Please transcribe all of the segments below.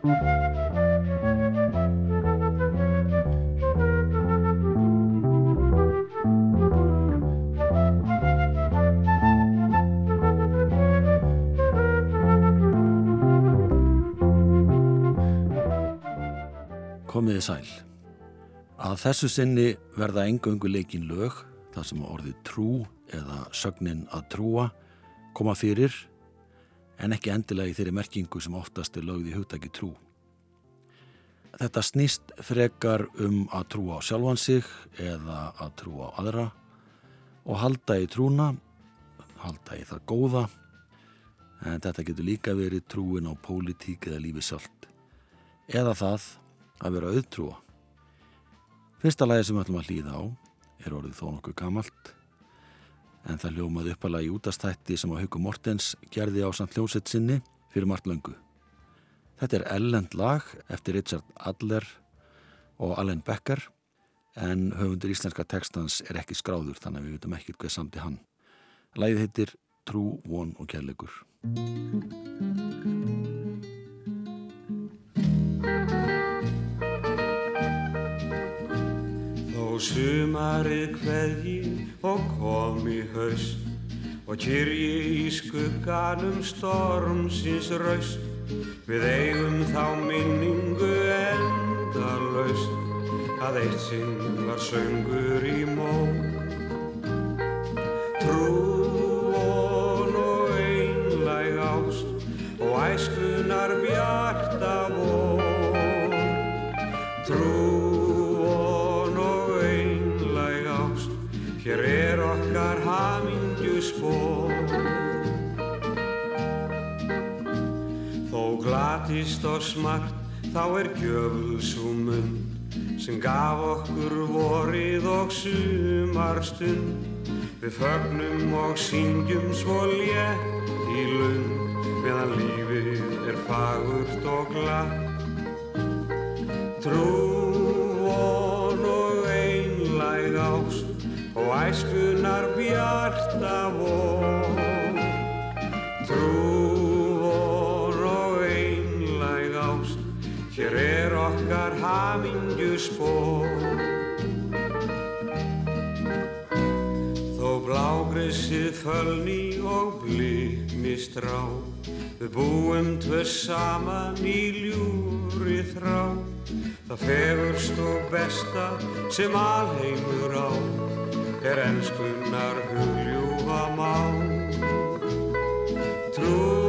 Komiði sæl. Að þessu sinni verða engöngu leikin lög þar sem orðið trú eða sögnin að trúa koma fyrir en ekki endilega í þeirri merkingu sem oftast er lögð í hugtaki trú. Þetta snýst frekar um að trúa á sjálfan sig eða að trúa á aðra og halda í trúna, halda í það góða en þetta getur líka verið trúin á pólitík eða lífi sjálft eða það að vera auðtrúa. Fyrsta lagi sem við ætlum að hlýða á er orðið þó nokkuð gamalt en það ljómaði uppalega í útastætti sem að Hauku Mortens gerði á samt hljómsett sinni fyrir margt löngu. Þetta er ellend lag eftir Richard Adler og Allen Becker en höfundur íslenska textans er ekki skráður þannig að við veitum ekkert hvað samti hann. Læðið heitir Trú, von og kærleikur. sumarið hverji og kom í haust og kyrji í skugganum stormsins raust. Við eigum þá minningu enda laust að eitt sinn var söngur í mó glatist og smart þá er gjöfulsumund sem gaf okkur vorið og sumarstund. Við fögnum og syngjum svo létt í lund meðan lífið er fagurt og glatt. Trú og æskunar bjarta vor hamingju spór þó blágrissið fölni og blikni strá við búum tvö saman í ljúri þrá. Það fegurst og besta sem alheimur á er ennskunnar hugljúa má. Trúon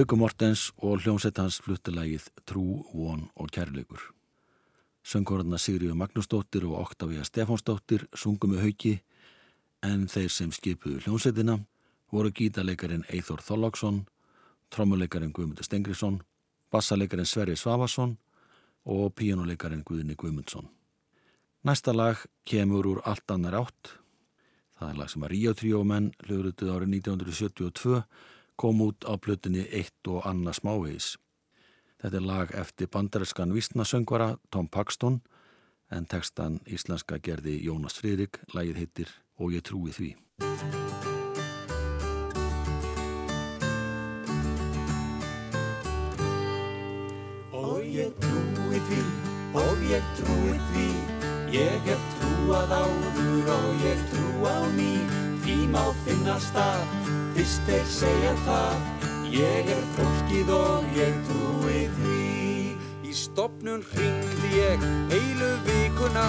Hauku Mortens og hljómsett hans fluttilægið Trú, von og kærleikur. Söngkorðarna Sigriður Magnúsdóttir og Oktavia Stefánsdóttir sungum með hauki en þeir sem skipuðu hljómsettina voru gítaleikarin Eithor Þorláksson, trommuleikarin Guðmundur Stengrisson, bassaleikarin Sverri Svavarsson og píjónuleikarin Guðni Guðmundsson. Næsta lag kemur úr allt annar átt. Það er lag sem að Ríó Tríómenn hljóðrutuð árið 1972 kom út á plötunni Eitt og Anna Smávegis. Þetta er lag eftir bandariskan vísnasöngvara Tom Paxton en textan íslenska gerði Jónas Friðrik, lagið heitir Og ég trúi því. Og ég trúi því, og ég trúi því, ég hef trúað áður og ég trú á ný, má finna stað Fyrst þeir segja það, ég er fólkið og ég trúi því. Í stopnun hringli ég heilu vikuna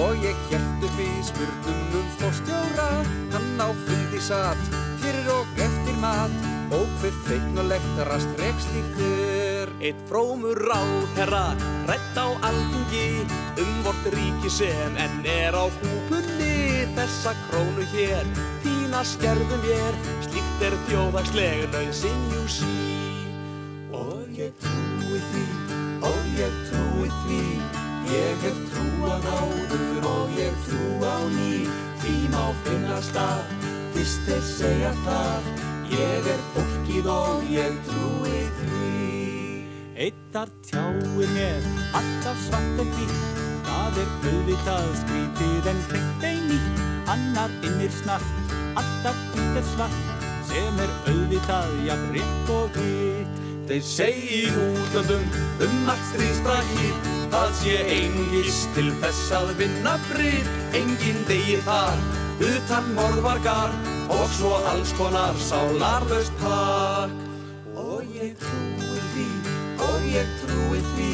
og ég hjælt upp í smurnum um fórstjóra. Hann á fundi satt, fyrir og eftir mat og hver feignulegt rast hver. Eitt frómur ráðherra, rætt á alþingi um vort ríki sem enn er á húpunni þessa krónu hér Þína skerðum ég Slíkt er þjóðagsleg nöðsinn jú sí. Og ég trúi því, og ég trúi því. Ég hef trúað áður og ég trú á ný. Því má finna stað, fyrst þeir segja það. Ég er fólkið og ég trúi því. Eittar tjáir mér alltaf svart og hvít Það er auðvitað skrítið en hreint ein nýtt. Annar innir snart, alltaf hvít er svart Sem er auðvitað, já, rétt og hvít Þeir segir útöndum um allt stríðsbrakið Það sé engis til þess að vinna frið. Engin degi þar, utan morðvargar Og svo alls konar sálarlaust pakk Og ég trúi því, og ég trúi því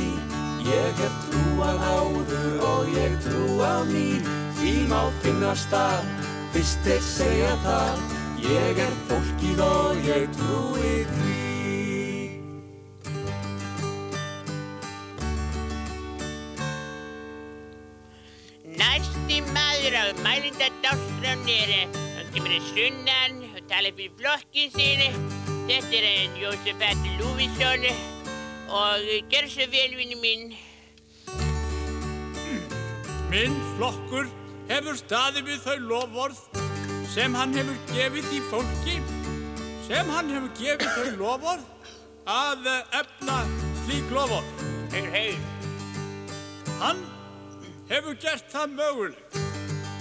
Ég hef trúað áður og ég trú á ný Því má finna stað, fyrst þeir segja það Ég er fólkið og ég trúi því Næsti maður á mælinda dáskránni er hann kemur að sunnan og tala fyrir flokkin sinni. Þetta er en Jósefat Lúvísson og gerð svo vel, vinni minn. Minn flokkur hefur staðið við þau lofvorð sem hann hefur gefið í fólki sem hann hefur gefið þau lofvorð að efna slík lofvorð. Heyr, heyr. Hann hefur gert það mögulegt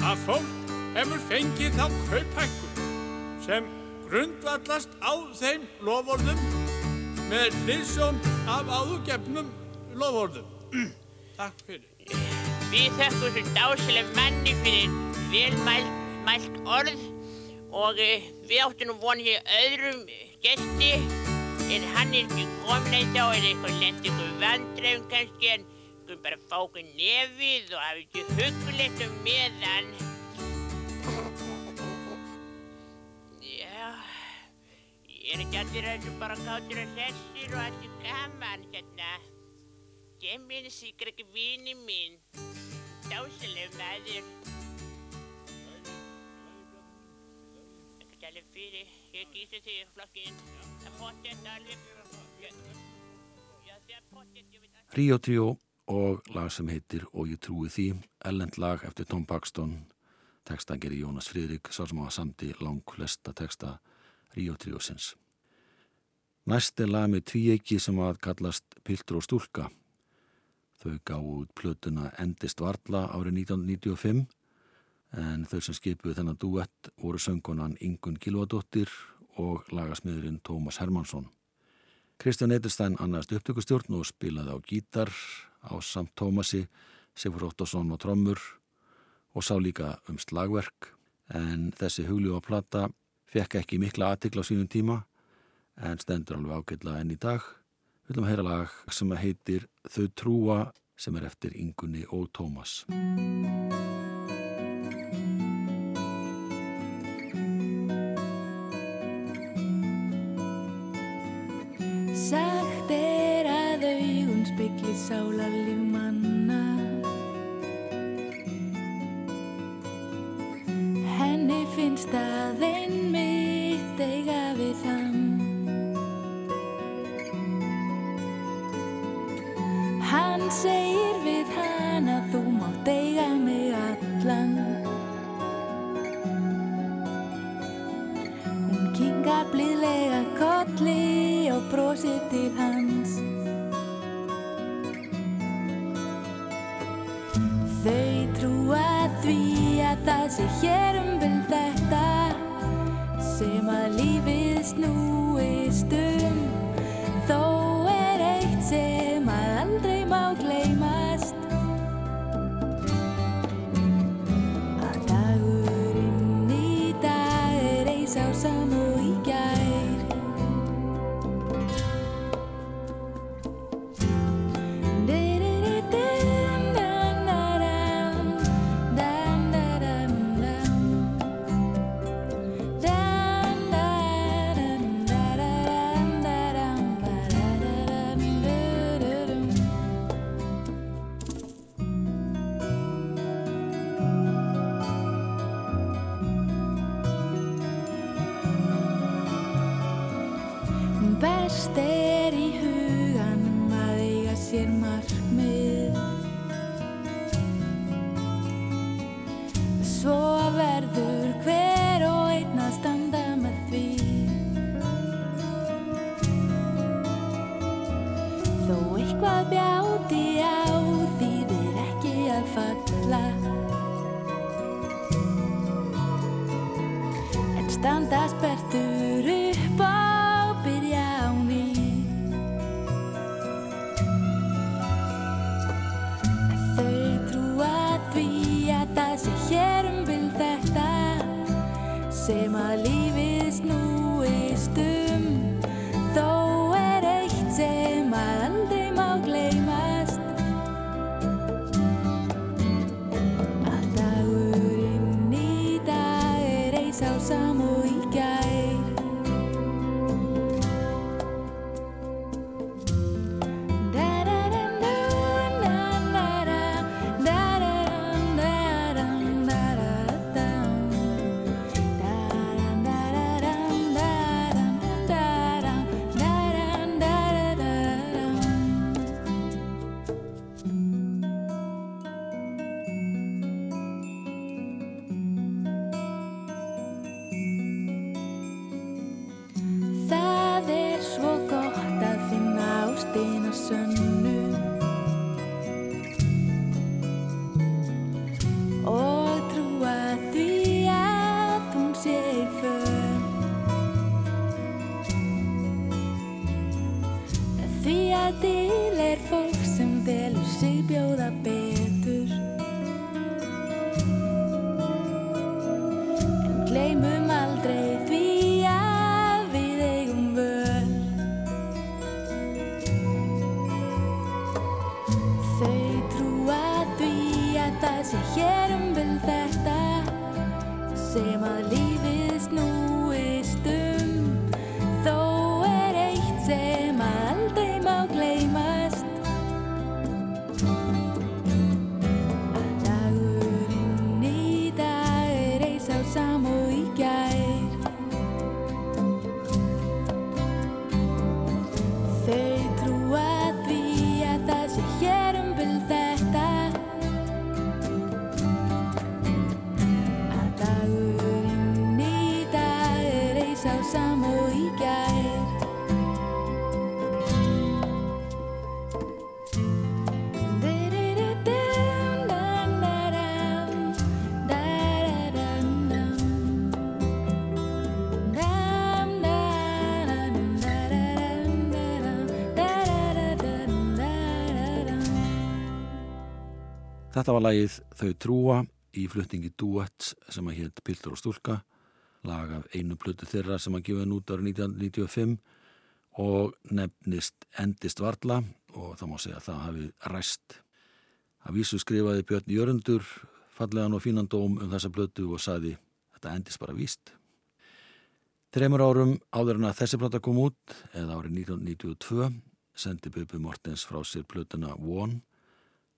að fólk hefur fengið þá kauphækkun sem grundvallast á þeim lofvorðum með hliðsjón af áðugefnum lofvorðum. Takk fyrir. Við þökkum svo dásileg manni fyrir velmælt mælt orð og uh, við áttum nú von hér öðrum gesti en hann er ekki komin eitt á en eitthvað lent ykkur vandræðum kannski en skulum bara fá okkur nefið og hafa ekki hugulegt um meðan. Já, ég er ekki allir að bara gátur að hressir og allir gaman hérna. Gemmin sigur ekki vini mín, dásileg maður. Ekki tala fyrir, ég gísi þig flokkinn, það pottet alveg. Já, það að... Ríó Tríó og lag sem heitir Og ég trúi því, ellend lag eftir Tom Paxton, textangeri Jónas Friðrik, sá sem hafa samti lang flesta texta Ríó Tríósins. Næst er lag með tvíeiki sem að kallast Piltur og stúlka. Þau gáðu út plötuna Endist Varla árið 1995 en þau sem skipuðu þennan duett voru söngunan Ingun Gilvadóttir og lagasmiðurinn Tómas Hermansson. Kristján Edelstein annaðist upptökustjórn og spilaði á gítar á samt Tómasi, Sigur Óttarsson og trommur og sá líka um slagverk en þessi hugljóa plata fekk ekki mikla aðtikla á sínum tíma en stendur alveg ágætla enn í dag. Við viljum að heyra lag sem heitir Þau trúa sem er eftir Ingunni og Tómas. Sagt er að augun spekli sálarlíf sé hér um vel þetta sem að lífið snúist um Þetta var lagið Þau trúa í flutningi Duets sem að hétt Piltur og stúlka lag af einu plötu þeirra sem að gefa nút árið 1995 og nefnist Endist Varla og það má segja að það hafi ræst. Að vísu skrifaði Björn Jörundur fallegan og fínan dóm um þessa plötu og saði þetta endist bara víst. Tremur árum áður en að þessi plata kom út eða árið 1992 sendi Bubi Mortens frá sér plötuna One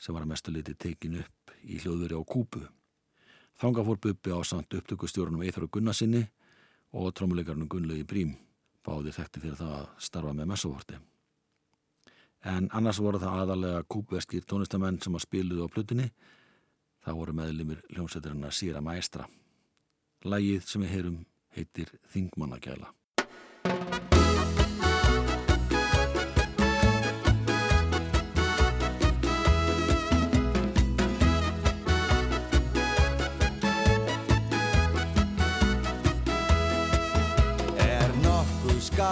sem var að mestu liti tekin upp í hljóðveri á Kúpu. Þanga fór Bubbi á samt upptökustjórnum Eithar og Gunnarsinni og trómuleikarnum Gunnlegi Brím, báði þekkti fyrir það að starfa með messuvorti. En annars voru það aðalega kúpveskir tónistamenn sem að spiluðu á plutinni, það voru meðlimir hljómsveitirinn að síra maestra. Lægið sem við heyrum heitir Þingmannagæla.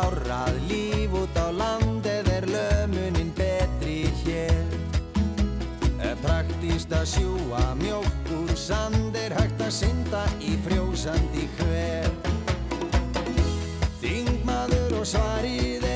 Skárað líf út á land eða er lömunin betri hér? Er praktíst að sjúa mjólk úr sand er hægt að synda í frjósandi hver? Þingmaður og svarið er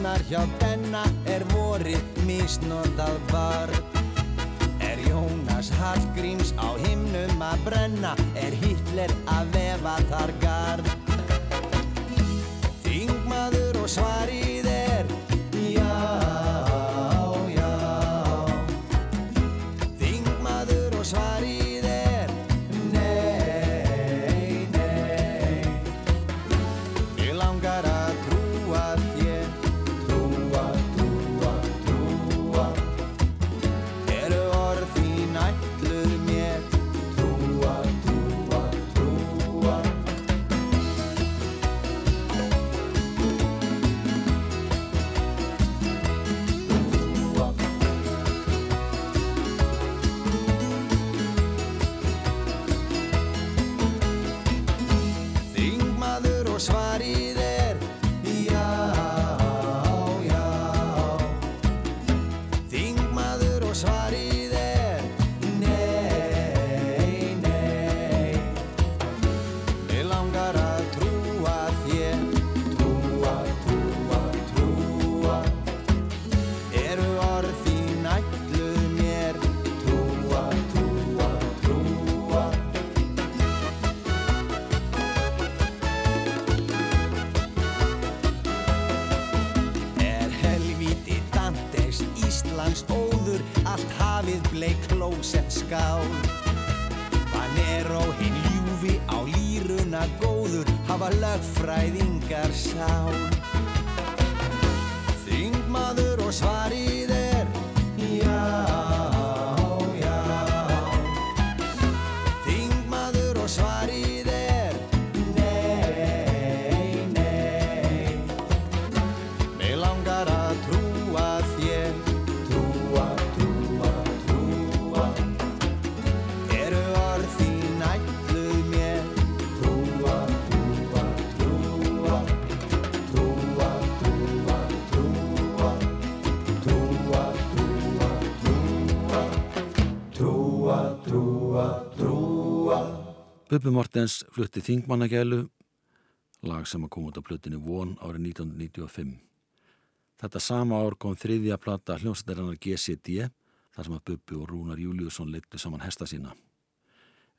dyrnar hjá benna er vorið misnótað barn. Er Jónas Hallgríms á himnum að brenna, er Hitler að vefa þar hafið bleik klósett skál. Hann er á hinn ljúfi á lýruna góður hafa lögfræðingar sál. Þingmaður og svarið er já Bubbi Mortens flutti Þingmannagælu, lag sem að koma út á plötinu Von árið 1995. Þetta sama ár kom þriðja plata hljómsættarinnar GCD, þar sem að Bubbi og Rúnar Júliusson leittu saman hesta sína.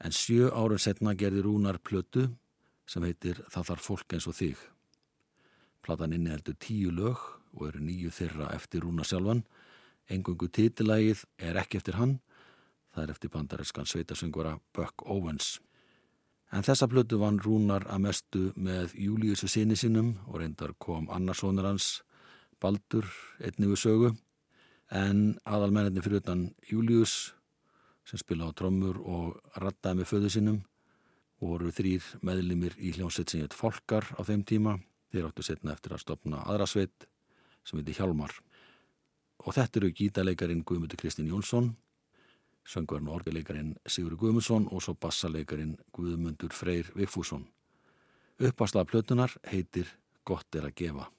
En sjö árun setna gerði Rúnar plötu sem heitir Það þarf fólk eins og þig. Platan inni heldur tíu lög og eru nýju þeirra eftir Rúnar sjálfan. Engungu titilægið er ekki eftir hann, það er eftir bandariskan sveitasöngvara Buck Owens. En þessa plötu vann Rúnar að mestu með Júliusu sinni sinum og reyndar kom annarsónur hans, Baldur, einnig við sögu. En aðalmenninni fyrir utan Július, sem spila á trommur og rattaði með föðu sinum, voru þrýr meðlimir í hljómsveit sem heit Folkar á þeim tíma. Þeir áttu setna eftir að stopna aðra sveit sem heiti Hjálmar. Og þetta eru gítaleikarin Guðmundur Kristinn Jónsson, söngvarinn og orgeleikarin Sigur Guðmundsson og svo bassaleikarin Guðmundur Freyr Vigfússon. Uppasla plötunar heitir Gott er að gefa.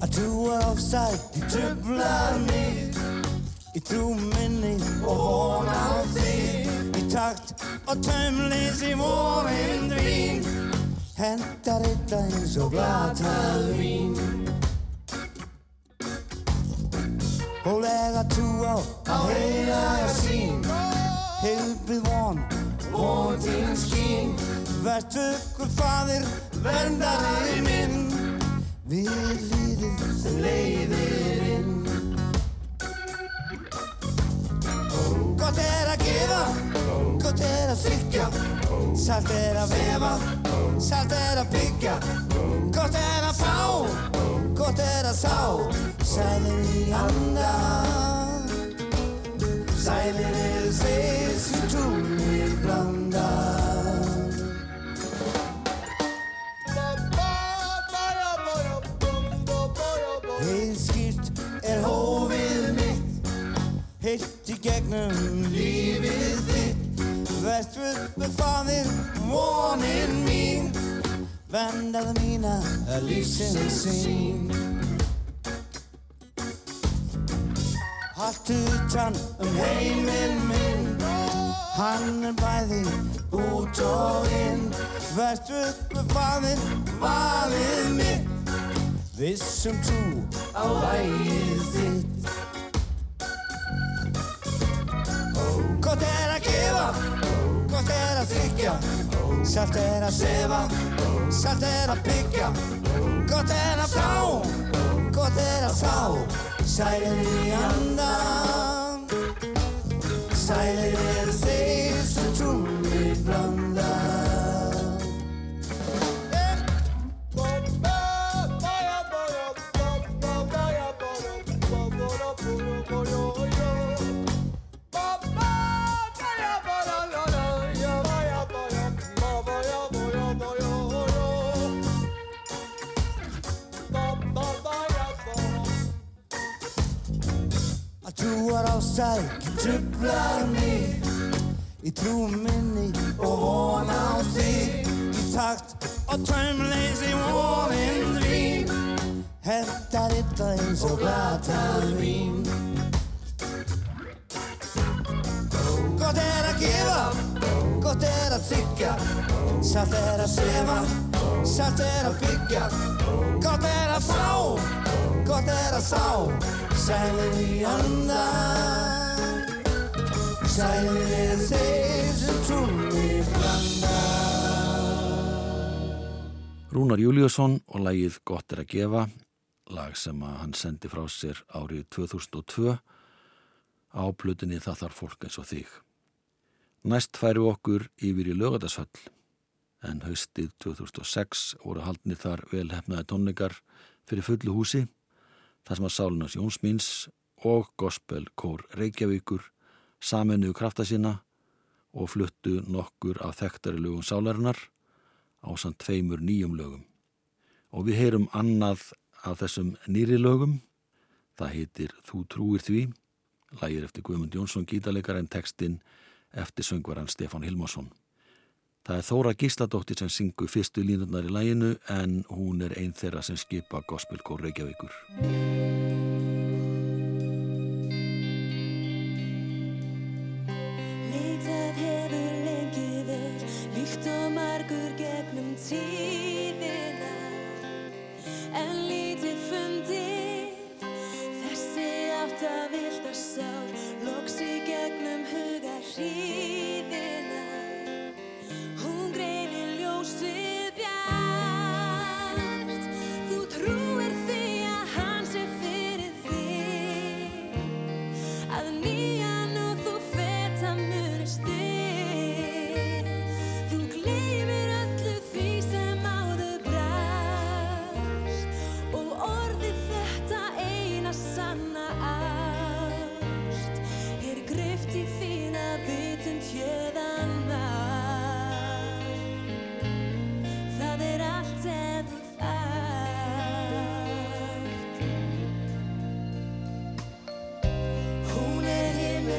Að trúa á sætti trublar mig Í trú minni og vona á þig Í takt og taumleysi vorin dvín Hendar illa eins og glatað vín. Hólega trú á að heilaga sín Heilbrið von, von þín skín. Vertu ykkur fadir, verndari minn. Við líðið sem leiðir inn Gott er að gefa, gott er að þykja Salt er að vefa, salt er að byggja. Gott er að fá, gott er að sá. Sælir í anda Sælir eru þeir sem trúir gegnum lífið þitt. Vertu með faðir vonin mín. Vendaðu mína lífsins sín allt utan um heiminn minn. Hann er bæði út og inn. Verst upp með faðir, valið mitt. Vissum trú á lægið þitt Gott er að gefa, gott er að þykja Sælt er að sefa, sælt er að byggja. Gott er að fá, gott er að fá Sælir í andan. Sælir eru þeir sæk trublar mig. Í trú minni og von á þig Í takt og taumleysi vonin dvín Hendar illa eins og glatað vín Gott er að gefa, gott er að þykja Sælt er að sefa, sælt er að byggja. Gott er að fá, gott er að sá Sælir í andan Sælir er þeir sem trúi blanda Rúnar Júliusson og lagið Gott er að gefa, lag sem að hann sendi frá sér árið 2002 á plutinni Það þarf fólk eins og þig. Næst færu okkur yfir í lögadashöll en haustið 2006 voru haldnir þar velhefnaði tónleikar fyrir fullu húsi þar sem að Sálunas Jónsmíns og Gospel Kór Reykjavíkur saminuðu krafta sína og fluttu nokkur af þekktari lögum sálarinnar á samt tveimur nýjum lögum. Og við heyrum annað af þessum nýri lögum, það heitir Þú trúir því, lægir eftir Guðmund Jónsson gítarleikar en textin eftir söngvaran Stefán Hilmarsson. Það er Þóra Gísladóttir sem syngur fyrstu línurnar í læginu en hún er einn þeirra sem skipa Gospelkór Reykjavíkur. Vilda sál Loks í gegnum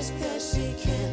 just cause she can't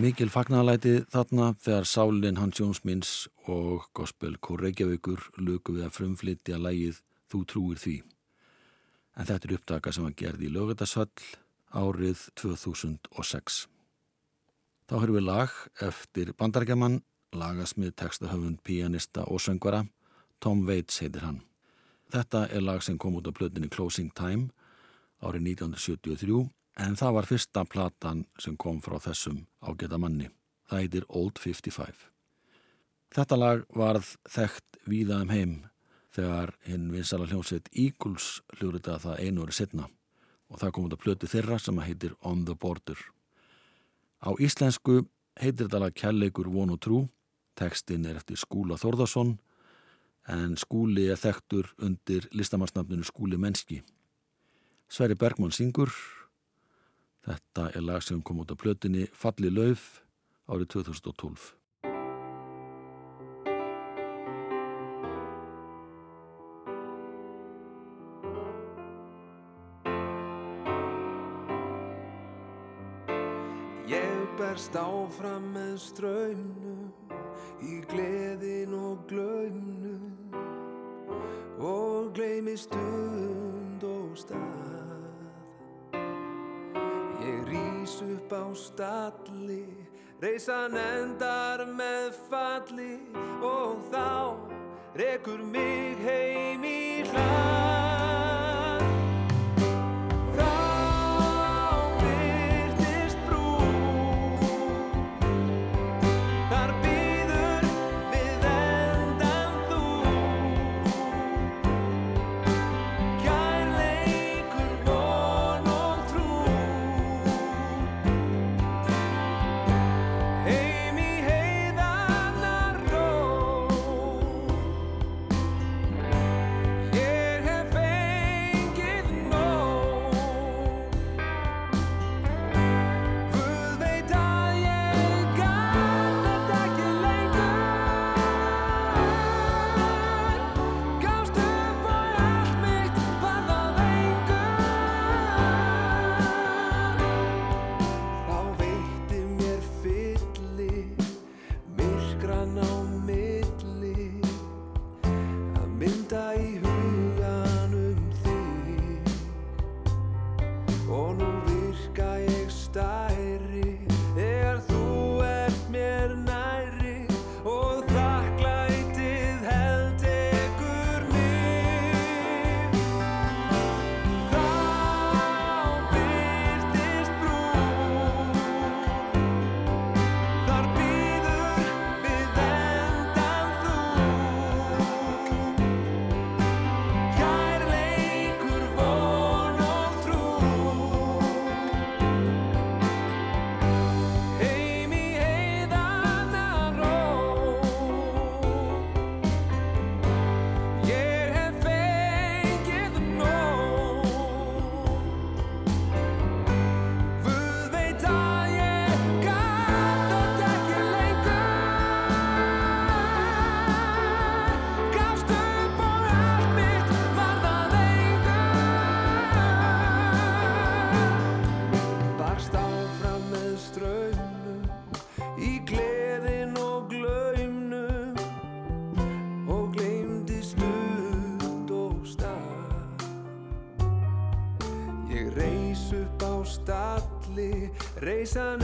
Mikil fagnalæti þarna þegar Sálin Hans Jónsmins og Gospel Kór Reykjavíkur luku við að frumflytja lægið Þú trúir því. En þetta er upptaka sem var gerð í lögatarsvall árið 2006. Þá höfum við lag eftir bandargemann, lagasmið, textahöfund, pianista og söngvara. Tom Waits heitir hann. Þetta er lag sem kom út á plötinni Closing Time árið 1973 en það var fyrsta platan sem kom frá þessum ágæta manni. Það heitir Old 55. Þetta lag varð þekkt víða um heim þegar hinn vinsala hljómsveit Eagles hljóruða það einu orði setna og það kom út á plötu þeirra sem heitir On the Border. Á íslensku heitir þetta lag Kjallegur von og trú, tekstin er eftir Skúla Þórðarsson en Skúli er þekktur undir listamannsnafninu Skúli Menski. Sverri Bergmann syngur Þetta er lag sem kom út á plötinni Falli lauf árið 2012. Ég berst áfram með ströymnum í gleðin og glaumnum stalli, reysan endar með falli og þá rekur mig heim í hlað. Stalli Reisan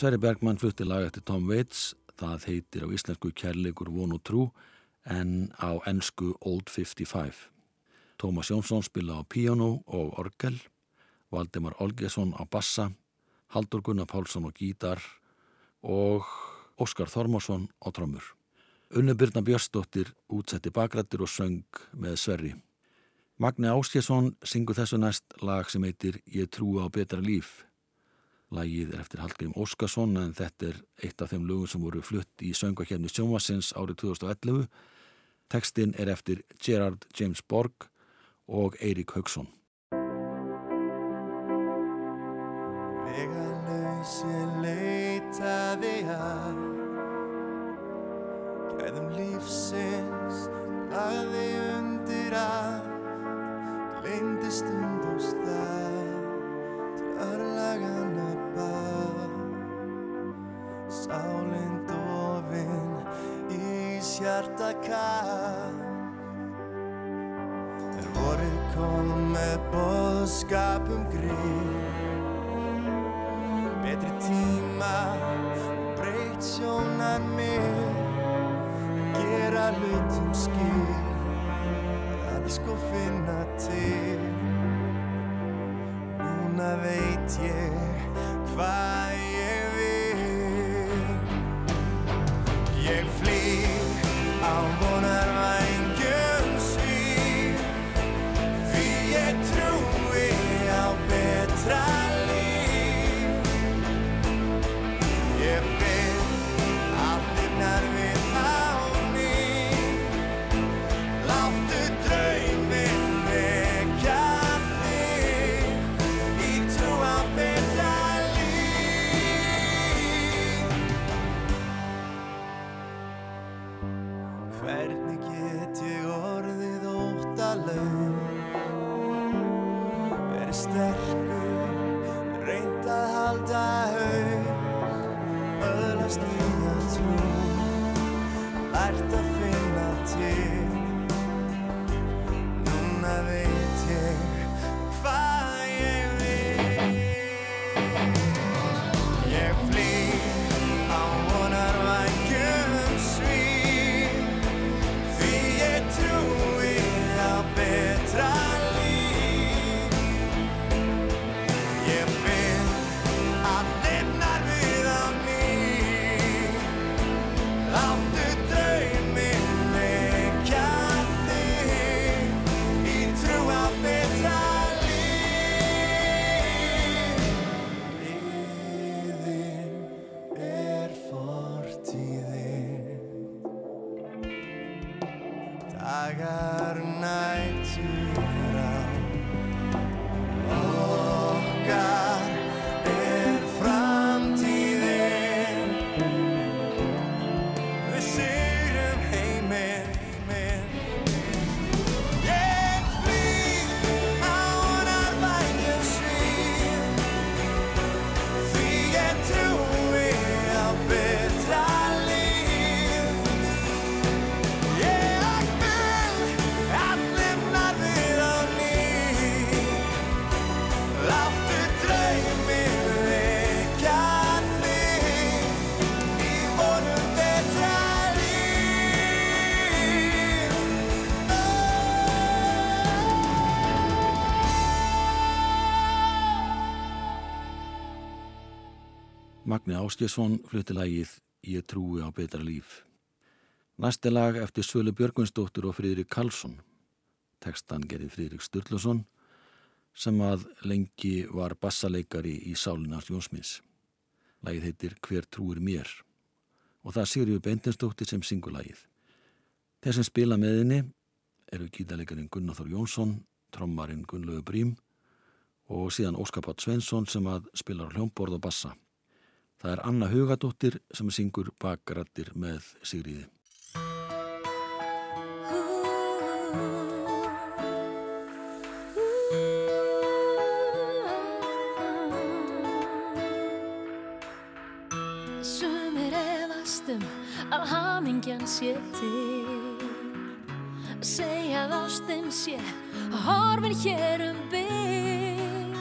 Sverri Bergmann flutti lag eftir Tom Waits, það heitir á íslensku kærleikur von og trú en á ennsku Old 55. Tómas Jónsson spila á piano og orgel, Valdemar Olgesson á bassa, Haldur Gunnar Pálsson á gítar og Óskar Þormarsson á trommur. Unni Byrna Björnsdóttir útsetti bakrættir og söng með Sverri. Magni Áskjesson syngur þessu næst lag sem heitir Ég trúi á betra líf. Lagið er eftir Hallgrím Óskarsson en þetta er eitt af þeim lögum sem voru flutt í söngakefni Sjónvarsins árið 2011. Tekstinn er eftir Gerard James Borg og Eirík Haugsson. Vegalausi leitaði að Gæðum lífsins lagði undir að Gleindi stund og stað hlutum skil að sko finna til Núna veit ég hvað ég Magni Áskjesson flutti lagið Ég trúi á betra líf. Næsti lag eftir Svölu Björgvinsdóttur og Friðrik Karlsson. Tekstan gerði Friðrik Sturluson sem að lengi var bassaleikari í Sálinars Jónsmins. Lagið heitir Hver trúir mér og það Sigriður Beintinsdóttir sem syngur lagið. Þeir sem spila með henni eru gítalegarinn Gunnar Þór Jónsson, trommarinn Gunnlaugur Brím og síðan Óskar Pátt Svensson sem að spilar hljómborð og bassa. Það er Anna Hugadóttir sem syngur bakrættir með Sigriði. Sumir efastum að hamingjan sé til Segja að ástin sé horfin hér um bygg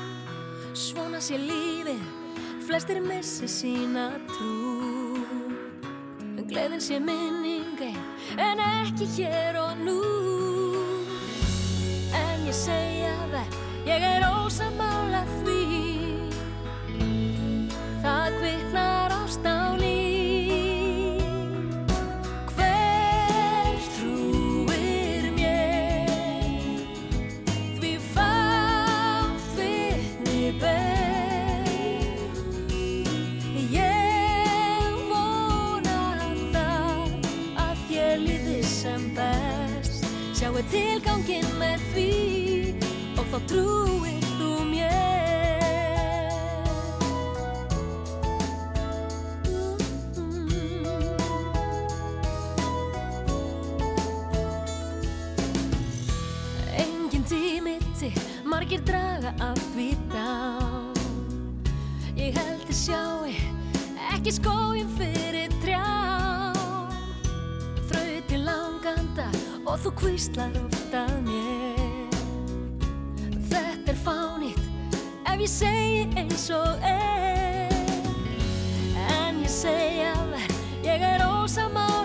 Svona sé lífið flestir missi sína trú. En gleðin sé minning ein En ekki hér og nú. En ég segja verð Ég er ósamála því Sjáu tilganginn með því og þá trúir þú mér. Engin tími til, margir draga af því dá Ég held þið sjáu ekki skóin fyrir og þú kvíslar oft að mér. Þetta er fánýtt ef ég segi eins og er. En ég segja verð, ég er ósamála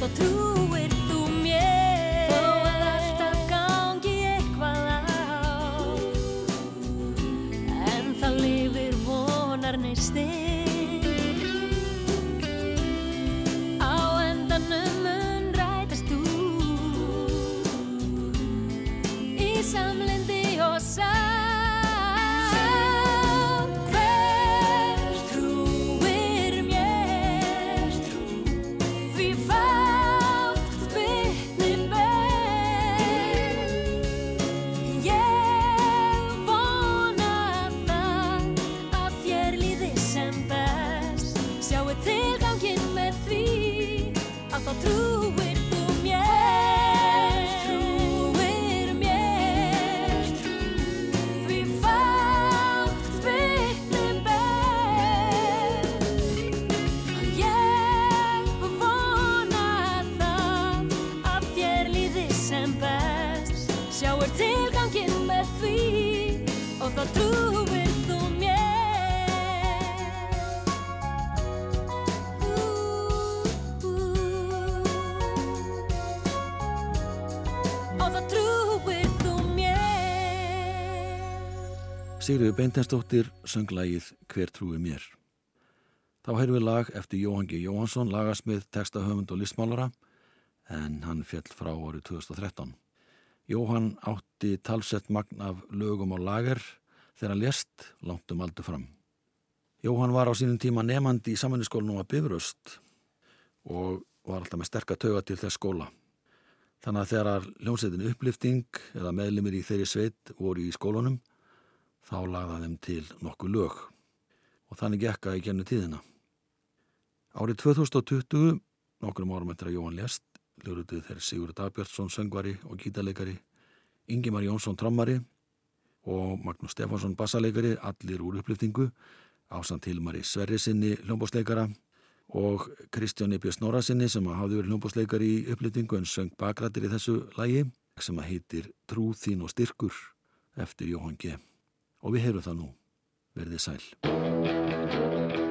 og þá Sigriður Beintensdóttir söng lagið Hver trúi mér. Þá heyrðum við lag eftir Jóhann G. Jóhansson, lagasmið, textahöfund og listmálara, en hann fjall frá árið 2013. Jóhann átti talsett magn af lögum og lager þegar hann lést langt um aldur fram. Jóhann var á sínum tíma nefandi í samanliskólunum að Bifröst og var alltaf með sterka tauga til þess skóla. Þannig að þegar hljómsveitin upplifting eða meðlimir í þeirri sveit voru í skólunum, þá lagða þeim til nokkuð lög og þannig gekka í gennu tíðina. Árið 2020, nokkrum árum eftir að Jóhann lést, ljóruðið þeir Sigurður Dagbjörnsson söngvari og gítarleikari, Ingimar Jónsson trommari og Magnús Stefánsson bassaleikari, allir úr uppliftingu, ásamt Hilmari Sverrisinni hljómbósleikara og Kristján Ebjörn Snorasinni sem hafði verið hljómbósleikari í uppliftingu en söng bakrættir í þessu lægi sem að heitir Trú þín og styrkur eftir Jóhann G. Og við heyrum það nú. Verðið sæl.